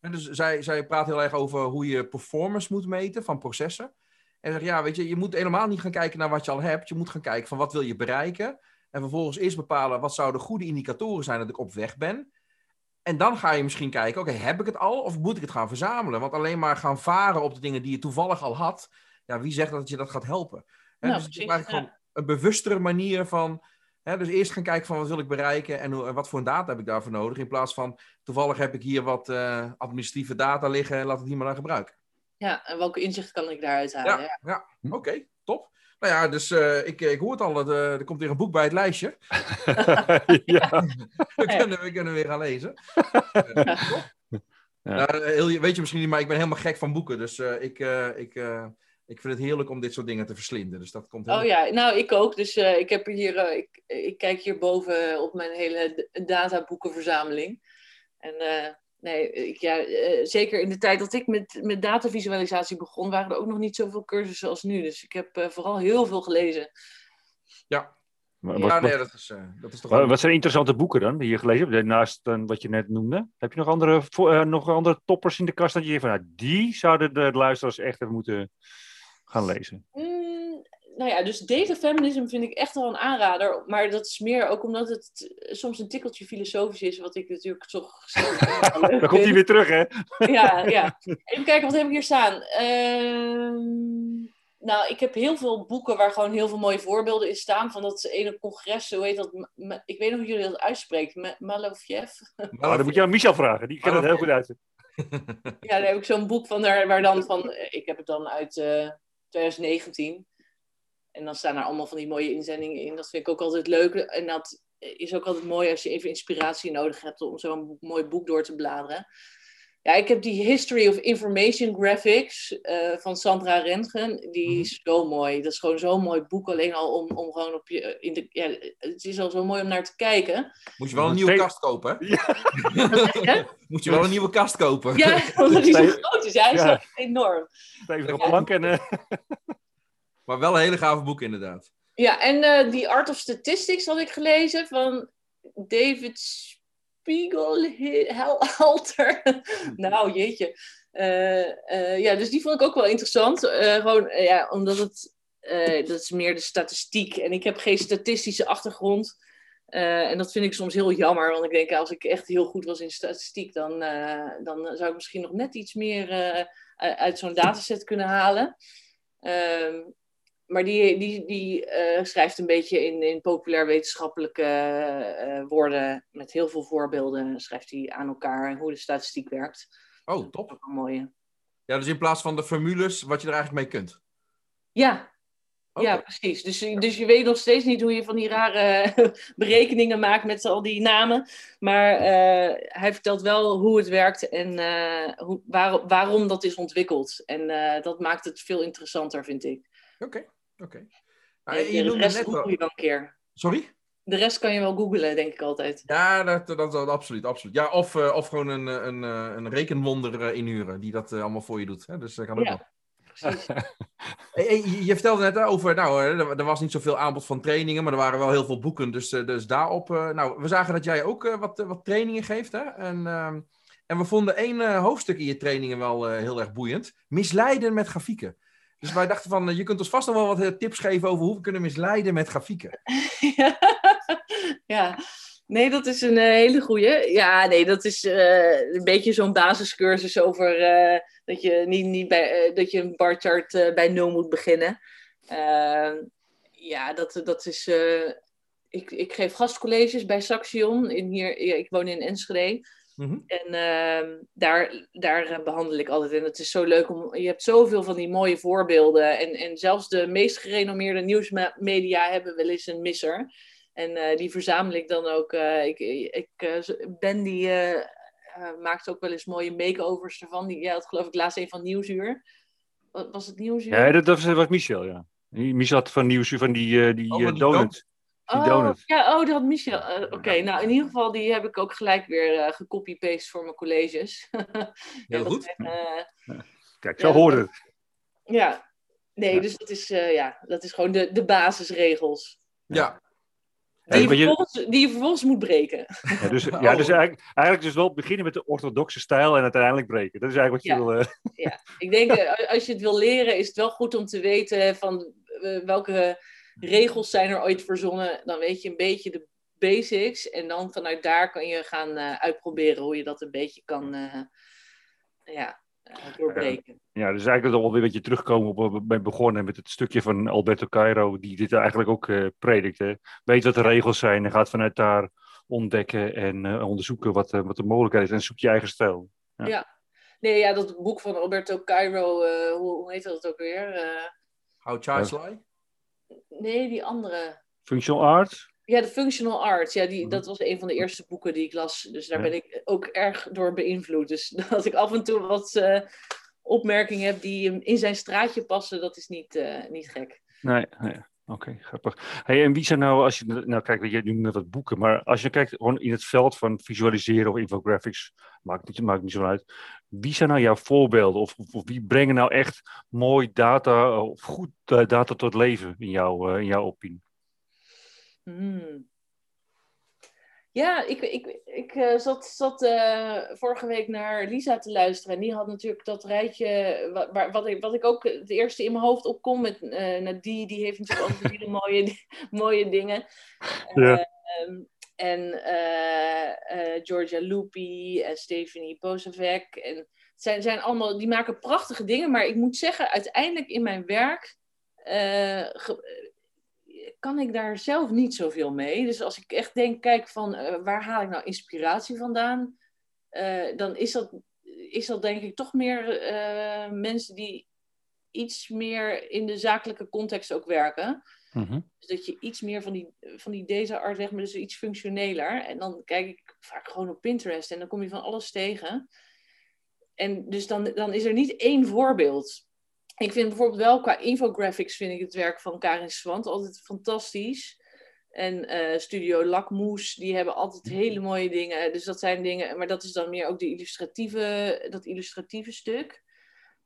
En dus zij, zij praat heel erg over hoe je performance moet meten van processen. En zegt, ja, weet je, je moet helemaal niet gaan kijken naar wat je al hebt. Je moet gaan kijken van wat wil je bereiken. En vervolgens eerst bepalen wat zouden goede indicatoren zijn dat ik op weg ben. En dan ga je misschien kijken, oké, heb ik het al of moet ik het gaan verzamelen? Want alleen maar gaan varen op de dingen die je toevallig al had, ja, wie zegt dat je dat gaat helpen? Nou, dus het is eigenlijk gewoon een bewustere manier van, hè, dus eerst gaan kijken van wat wil ik bereiken en wat voor een data heb ik daarvoor nodig, in plaats van toevallig heb ik hier wat uh, administratieve data liggen en laat het hier maar naar gebruiken. Ja, en welke inzicht kan ik daaruit halen? Ja, ja. ja. oké, top. Nou ja, dus uh, ik, ik hoor het al, uh, er komt weer een boek bij het lijstje. ja. we, kunnen, we kunnen weer gaan lezen. Uh, ja. heel, weet je misschien niet, maar ik ben helemaal gek van boeken. Dus ik, ik, ik vind het heerlijk om dit soort dingen te verslinden. Dus dat komt Oh ja, nou ik ook. Dus ik, heb hier, ik, ik kijk hierboven op mijn hele databoekenverzameling. En nee, ik, ja, uh, zeker in de tijd dat ik met, met datavisualisatie begon, waren er ook nog niet zoveel cursussen als nu. Dus ik heb uh, vooral heel veel gelezen. Ja, maar, ja, nee, dat is, dat is toch wat, wat zijn interessante boeken dan die je gelezen hebt? Naast wat je net noemde. Heb je nog andere, nog andere toppers in de kast dat je van, nou, die zouden de luisteraars echt even moeten gaan lezen? Mm nou ja, dus data feminism vind ik echt wel een aanrader. Maar dat is meer ook omdat het soms een tikkeltje filosofisch is, wat ik natuurlijk toch. Dan komt hij weer terug, hè? ja, ja. Even kijken, wat heb ik hier staan? Ehm, nou, ik heb heel veel boeken waar gewoon heel veel mooie voorbeelden in staan. Van dat ene congres, hoe heet dat? Ik weet nog hoe jullie dat uitspreekt. Maloviev. Oh, dan moet je aan Michel vragen, die kan het heel goed uit. ja, daar heb ik zo'n boek van, daar, waar dan van. Ik heb het dan uit uh, eh, 2019. En dan staan er allemaal van die mooie inzendingen in. Dat vind ik ook altijd leuk. En dat is ook altijd mooi als je even inspiratie nodig hebt om zo'n mooi boek door te bladeren. Ja, ik heb die History of Information Graphics uh, van Sandra Rentgen. Die mhm. is zo mooi. Dat is gewoon zo'n mooi boek. Alleen al om, om gewoon op je. In de, ja, het is al zo mooi om naar te kijken. Moet je wel een nieuwe kast kopen, hè? Ja. Moet je wel een nieuwe kast kopen. Ja, omdat die zo groot is. Hij is ja. enorm. Even op plank en. Uh... Maar wel een hele gave boek, inderdaad. Ja, en die uh, Art of Statistics had ik gelezen van David Spiegelhalter. nou, jeetje. Uh, uh, ja, dus die vond ik ook wel interessant. Uh, gewoon, ja, omdat het, dat is meer de statistiek. En ik heb geen statistische achtergrond. en dat vind ik soms heel jammer. Want ik denk, als ik echt heel goed was in statistiek, dan, dan zou ik misschien nog net iets meer uit zo'n dataset kunnen halen. Ehm, maar die, die, die uh, schrijft een beetje in, in populair wetenschappelijke uh, woorden, met heel veel voorbeelden, schrijft hij aan elkaar en hoe de statistiek werkt. Oh, top. Dat is een mooie. Ja, dus in plaats van de formules, wat je er eigenlijk mee kunt. Ja, Ja, precies. Dus, dus je weet nog steeds niet hoe je van die rare berekeningen maakt met al die namen. Maar uh, hij vertelt wel hoe het werkt en hoe, waar, waarom dat is ontwikkeld. En dat maakt het veel interessanter, vind ik. Oké. Oké. Okay. Nou, de rest google je wel een keer. Sorry? De rest kan je wel googlen, denk ik altijd. Ja, dat, dat, dat absoluut, absoluut. Ja, of, uh, of gewoon een, een, een rekenwonder inhuren die dat uh, allemaal voor je doet. Hè? Dus dat kan ook ja. wel. Precies. je, je vertelde net over, nou, er was niet zoveel aanbod van trainingen, maar er waren wel heel veel boeken. Dus, dus daarop, nou, we zagen dat jij ook wat, wat trainingen geeft. Hè? En, ehm, en we vonden één hoofdstuk in je trainingen wel heel erg boeiend. Misleiden met grafieken. Dus wij dachten van, eh, je kunt ons vast nog wel wat eh, tips geven over hoe we kunnen misleiden met grafieken. ja. Nee, dat is een uh, hele goeie. Ja, nee, dat is een beetje zo'n basiscursus over dat, je niet, niet bij, dat je een barchart bij nul moet beginnen. Ehm, ja, dat, dat is... ik, ik geef gastcolleges bij Saxion. In hier, ik woon in Enschede. Mhm. En uh, daar, daar eh, behandel ik altijd. En het is zo leuk om. Je hebt zoveel van die mooie voorbeelden. En, en zelfs de meest gerenommeerde nieuwsmedia hebben wel eens een misser. En uh, die verzamel ik dan ook. Uh, ik, ik, ben die maakt ook wel eens mooie makeovers ervan. Die, ja, dat geloof ik laatst een van Nieuwsuur. Wat was het Nieuwsuur? Ja, dat, dat was Michel, ja. Michel had van Nieuwsuur van die, die, oh, donut. Oh, ja, oh, dat had Michel. Uh, Oké, nou in ieder geval, die heb ik ook gelijk weer uh, gecopy-paste voor mijn colleges. Heel goed. uh, Kijk, zo ja, hoort het. Ja, nee, ja. dus dat is, ja, dat is gewoon de, de basisregels. Ja. Die je, vervolgens, die je vervolgens moet breken. Ja, dus, ja, dus eigenlijk, eigenlijk dus wel beginnen met de orthodoxe stijl en uiteindelijk breken. Dat is eigenlijk wat je wil... Uh... Ja, ik denk als je het wil leren, is het wel goed om te weten van welke regels zijn er ooit verzonnen. Dan weet je een beetje de basics. En dan vanuit daar kan je gaan uh, uitproberen hoe je dat een beetje kan uh, ja, uh, doorbreken. Ja, dus eigenlijk al weer een beetje terugkomen op waar we begonnen met het stukje van Alberto Cairo, die dit eigenlijk ook predikt. Hè. Weet wat de regels zijn en gaat vanuit daar ontdekken en onderzoeken wat, wat de mogelijkheid is en zoek je eigen stijl. Ja. ja. Nee, ja, dat boek van Alberto Cairo, hoe, hoe heet dat ook weer? How Child Lie? Nee, die andere. Functional Arts? Ja, de Functional Arts. Ja, die, mhm. dat was een van de eerste boeken die ik las. Dus daar ben ik ook erg door beïnvloed. Dus dat ik af en toe wat uh, opmerkingen heb die in zijn straatje passen, dat is niet, uh, niet gek. Nee, nee. Oké, grappig. Hey, en wie zijn nou, als je, nou kijk, je noemt net wat boeken, maar als je kijkt gewoon in het veld van visualiseren of infographics, maakt niet, maakt niet zo uit. Wie zijn nou jouw voorbeelden of, of, wie brengen nou echt mooi data of goed uh, data tot leven in, jou, uh, in jouw opinie? Hmm. Ja, ik, ik, ik uh, zat, zat uh, vorige week naar Lisa te luisteren. En die had natuurlijk dat rijtje, wat, wat, ik, wat ik ook het eerste in mijn hoofd opkom. Met uh, die, die heeft natuurlijk altijd hele mooie, mooie dingen. Ja. Ehm, en Georgia Lupi en Stephanie Posavec. En het zijn, zijn allemaal, die maken prachtige dingen. Maar ik moet zeggen, uiteindelijk in mijn werk kan ik daar zelf niet zoveel mee. Dus als ik echt denk, kijk van uh, waar haal ik nou inspiratie vandaan, uh, dan is dat, is dat denk ik toch meer uh, mensen die iets meer in de zakelijke context ook werken. Mm-hmm. Dus dat je iets meer van die, van die deze art zeg maar, dus iets functioneler. En dan kijk ik vaak gewoon op Pinterest en dan kom je van alles tegen. En dus dan, dan is er niet één voorbeeld ik vind bijvoorbeeld wel qua infographics vind ik het werk van Karin Swant altijd fantastisch. En uh, Studio Lakmoes, die hebben altijd mhm. hele mooie dingen. Dus dat zijn dingen, maar dat is dan meer ook de illustratieve, dat illustratieve stuk.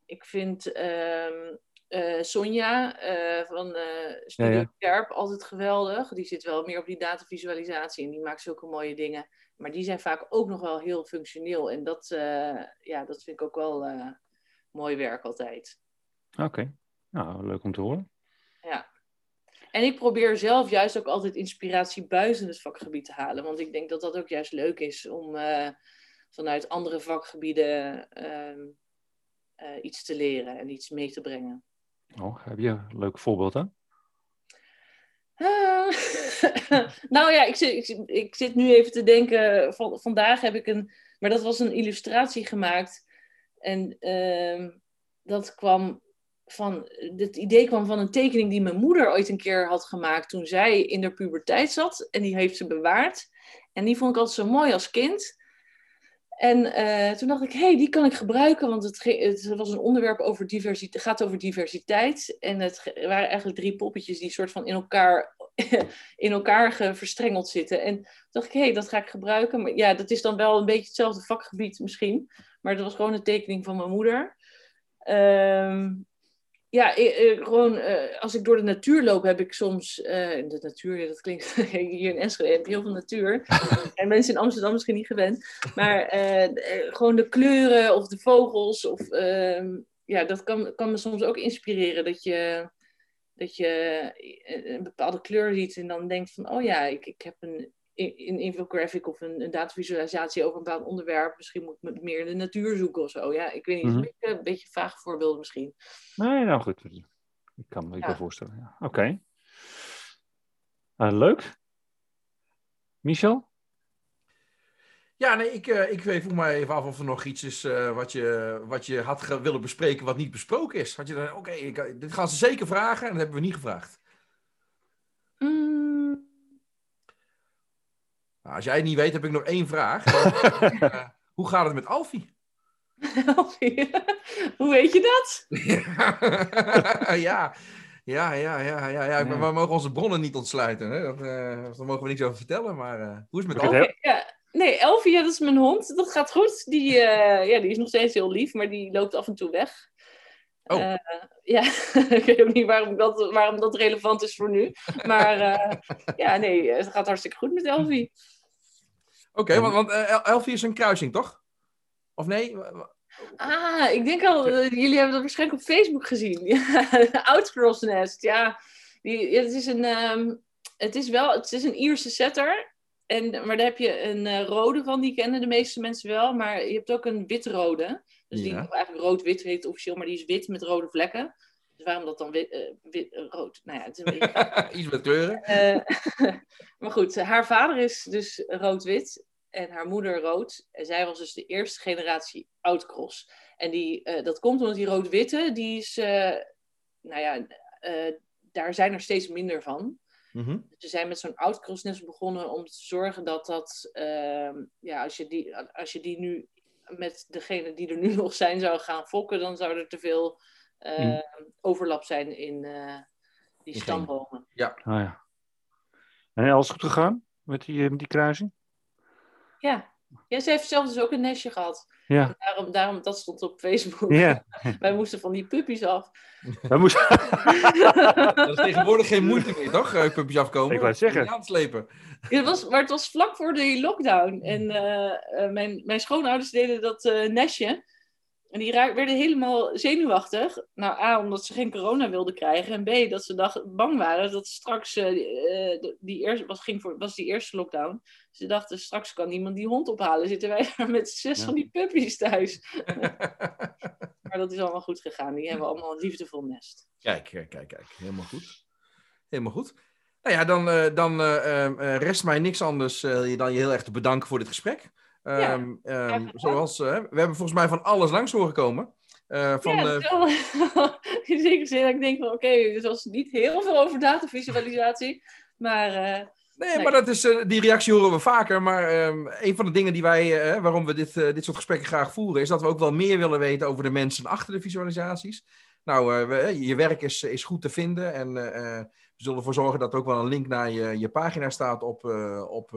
Ik vind um, uh, Sonja uh, van Studio ja, Kerp altijd geweldig. Die zit wel meer op die datavisualisatie en die maakt zulke mooie dingen. Maar die zijn vaak ook nog wel heel functioneel. En dat, ja, dat vind ik ook wel mooi werk altijd. Oké, nou, leuk om te horen. Ja. En ik probeer zelf juist ook altijd inspiratie buiten het vakgebied te halen. Want ik denk dat dat ook juist leuk is om uh, vanuit andere vakgebieden uh, uh, iets te leren en iets mee te brengen. Oh, heb je een leuk voorbeeld hè? nou ja, ik zit, ik, ik, zit nu even te denken. Van, vandaag heb ik een. Maar dat was een illustratie gemaakt. En ehm, dat kwam van, het idee kwam van een tekening die mijn moeder ooit een keer had gemaakt toen zij in de puberteit zat. En die heeft ze bewaard. En die vond ik altijd zo mooi als kind. En uh, toen dacht ik, hé, hey, die kan ik gebruiken, want het, het was een onderwerp over diversiteit, gaat over diversiteit. En het waren eigenlijk drie poppetjes die soort van in elkaar, in elkaar verstrengeld zitten. En toen dacht ik, hé, hey, dat ga ik gebruiken. Maar ja, dat is dan wel een beetje hetzelfde vakgebied misschien. Maar dat was gewoon een tekening van mijn moeder. Um, ja, gewoon uh, als ik door de natuur loop, heb ik soms. Uh, de natuur, dat klinkt hier in Enschede, heb je heel veel natuur. en mensen in Amsterdam misschien niet gewend. Maar uh, gewoon de kleuren of de vogels. Of, ehm, ja, dat kan, kan me soms ook inspireren. Dat je, dat je een bepaalde kleur ziet en dan denkt van: oh ja, ik, ik heb een een infographic of een, een datavisualisatie over een bepaald onderwerp. Misschien moet ik meer in de natuur zoeken of zo. Ja, ik weet niet. Mm -hmm. een, beetje, een beetje voorbeelden misschien. Nee, nou goed. Ik kan me ja. voorstellen. Ja. Oké. Okay. Uh, leuk. Michel? Ja, nee, ik, uh, ik vroeg me even af of er nog iets is uh, wat, je, wat je had willen bespreken wat niet besproken is. Had je dan, oké, okay, dit gaan ze zeker vragen en dat hebben we niet gevraagd. Nou, als jij het niet weet, heb ik nog één vraag. uh, hoe gaat het met Alfie? Alfie? hoe weet je dat? ja, ja, ja, ja, ja, ja. We mogen onze bronnen niet ontsluiten. Hè? Dat, uh, daar mogen we niks over vertellen. Maar uh, hoe is het met Alfie? Okay, ja. Nee, Elfie, ja, dat is mijn hond. Dat gaat goed. Die, ja, die is nog steeds heel lief, maar die loopt af en toe weg. Oh. Uh, ja, ik weet ook niet waarom dat, waarom dat relevant is voor nu. Maar uh, ja, nee, het gaat hartstikke goed met Elfie. Oké, okay, want, want uh, Elfie is een kruising, toch? Of nee? Ah, ik denk al, jullie hebben dat waarschijnlijk op Facebook gezien. Outcross Nest, ja. Die, het is een, um, het is wel, het is een Ierse setter. En, maar daar heb je een rode van, die kennen de meeste mensen wel. Maar je hebt ook een witrode. Dus die eigenlijk rood-wit heet officieel, maar die is wit met rode vlekken. Dus waarom dat dan wit, uh, wit uh, rood? Nou ja, het is een beetje... Iets met kleuren. Uh, maar goed, haar vader is dus rood-wit en haar moeder rood. En zij was dus de eerste generatie outcross. En die, dat komt omdat die rood-witte, die is, nou ja, daar zijn er steeds minder van. Mm -hmm. Ze zijn met zo'n outcrossnest begonnen om te zorgen dat dat, ehm, ja, als je die, als je die nu met degene die er nu nog zijn zou gaan fokken, dan zou er te veel uh, overlap zijn in uh, die stambomen. Ja. Ah, ja. En alles goed gegaan met die, eh, met die kruising? Ja. ja, ze heeft zelf dus ook een nestje gehad. Ja. Daarom, daarom, dat stond op Facebook. Ja. Wij moesten van die puppies af. Wij moesten... dat is tegenwoordig geen moeite meer, toch? Puppies afkomen. Ik wou zeggen. Aanslepen. Ja, het was, maar het was vlak voor de lockdown. En uh, uh, mijn, mijn schoonouders deden dat uh, nestje. En die werden helemaal zenuwachtig. Nou, A, omdat ze geen corona wilden krijgen. En B, dat ze dacht, bang waren dat straks... die, die eerste, was, ging voor, was die eerste lockdown. Ze dachten, straks kan niemand die hond ophalen. Zitten wij daar met zes ja. van die puppies thuis. maar dat is allemaal goed gegaan. Die hebben allemaal een liefdevol nest. Kijk, kijk, kijk. Helemaal goed. Helemaal goed. Nou ja, dan, uh, dan uh, uh, rest mij niks anders dan je heel erg te bedanken voor dit gesprek. Ja, um, um, zoals, we hebben volgens mij van alles langs horen komen. van, ja, wel, in zekere zin. Ik denk van, oké, okay, dus was niet heel veel over datavisualisatie. Maar... Nee, nee, maar dat is, die reactie horen we vaker. Maar um, een van de dingen die wij, waarom we dit, dit soort gesprekken graag voeren, is dat we ook wel meer willen weten over de mensen achter de visualisaties. Nou, we, je werk is, is goed te vinden en we zullen ervoor zorgen dat er ook wel een link naar je, je pagina staat op, op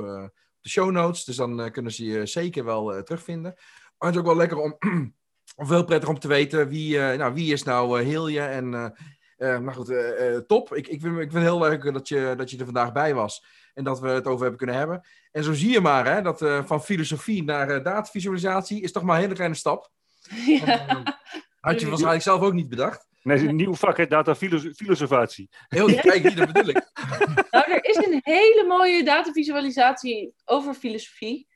de show notes. Dus dan uh, kunnen ze je zeker wel terugvinden. Maar het is ook wel lekker om, of heel prettig om te weten wie, nou, wie is nou Hilje. En nou goed, top. Ik, ik, vind, ik vind het heel leuk dat je, dat je er vandaag bij was. En dat we het over hebben kunnen hebben. En zo zie je maar, hè, dat van filosofie naar datavisualisatie is toch maar een hele kleine stap. Ja. Had je waarschijnlijk zelf ook niet bedacht. Nee, een nieuw vak, hè, datafilosofatie. Heel kijk, dat bedoel ik. Nou, er is een hele mooie datavisualisatie over filosofie.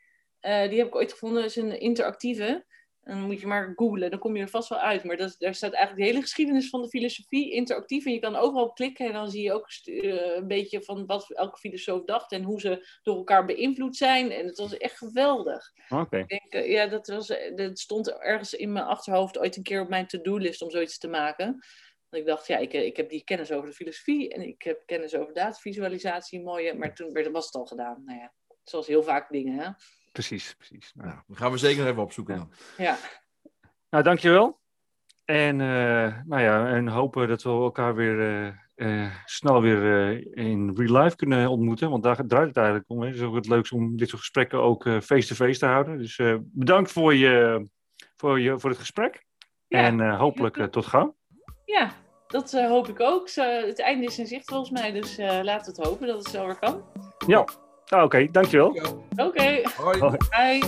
Uh, die heb ik ooit gevonden, dat is een interactieve. En dan moet je maar googlen, dan kom je er vast wel uit. Maar dat, daar staat eigenlijk de hele geschiedenis van de filosofie interactief. En je kan overal klikken en dan zie je ook uh, een beetje van wat elke filosoof dacht. En hoe ze door elkaar beïnvloed zijn. En het was echt geweldig. Oké. Okay. Ik denk, uh, ja, dat, was, dat stond ergens in mijn achterhoofd ooit een keer op mijn to-do-list om zoiets te maken. Want ik dacht, ja, ik, ik heb die kennis over de filosofie en ik heb kennis over datavisualisatie, mooie. Maar toen werd, was het al gedaan. Nou ja, zoals heel vaak dingen, hè. Precies, precies. Nou, nou, dan gaan we zeker even opzoeken dan. Ja. Nou, dankjewel. En, uh, nou ja, en hopen dat we elkaar weer uh, uh, snel weer in real life kunnen ontmoeten. Want daar draait het eigenlijk om. Hè. Het is ook het leukste om dit soort gesprekken ook face-to-face -face te houden. Dus bedankt voor, je, voor, je, voor het gesprek. Ja, en hopelijk tot gauw. Ja, dat hoop ik ook. het einde is in zicht volgens mij. Dus laten we het hopen dat het zo weer kan. Ja. Ah, Oké, okay, dankjewel. Oké. Okay. Hoi. Hoi.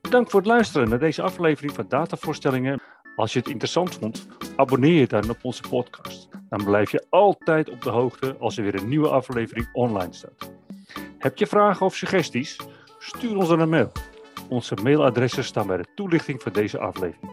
Bedankt voor het luisteren naar deze aflevering van Datavoorstellingen. Als je het interessant vond, abonneer je dan op onze podcast. Dan blijf je altijd op de hoogte als er weer een nieuwe aflevering online staat. Heb je vragen of suggesties? Stuur ons dan een mail. Onze mailadressen staan bij de toelichting van deze aflevering.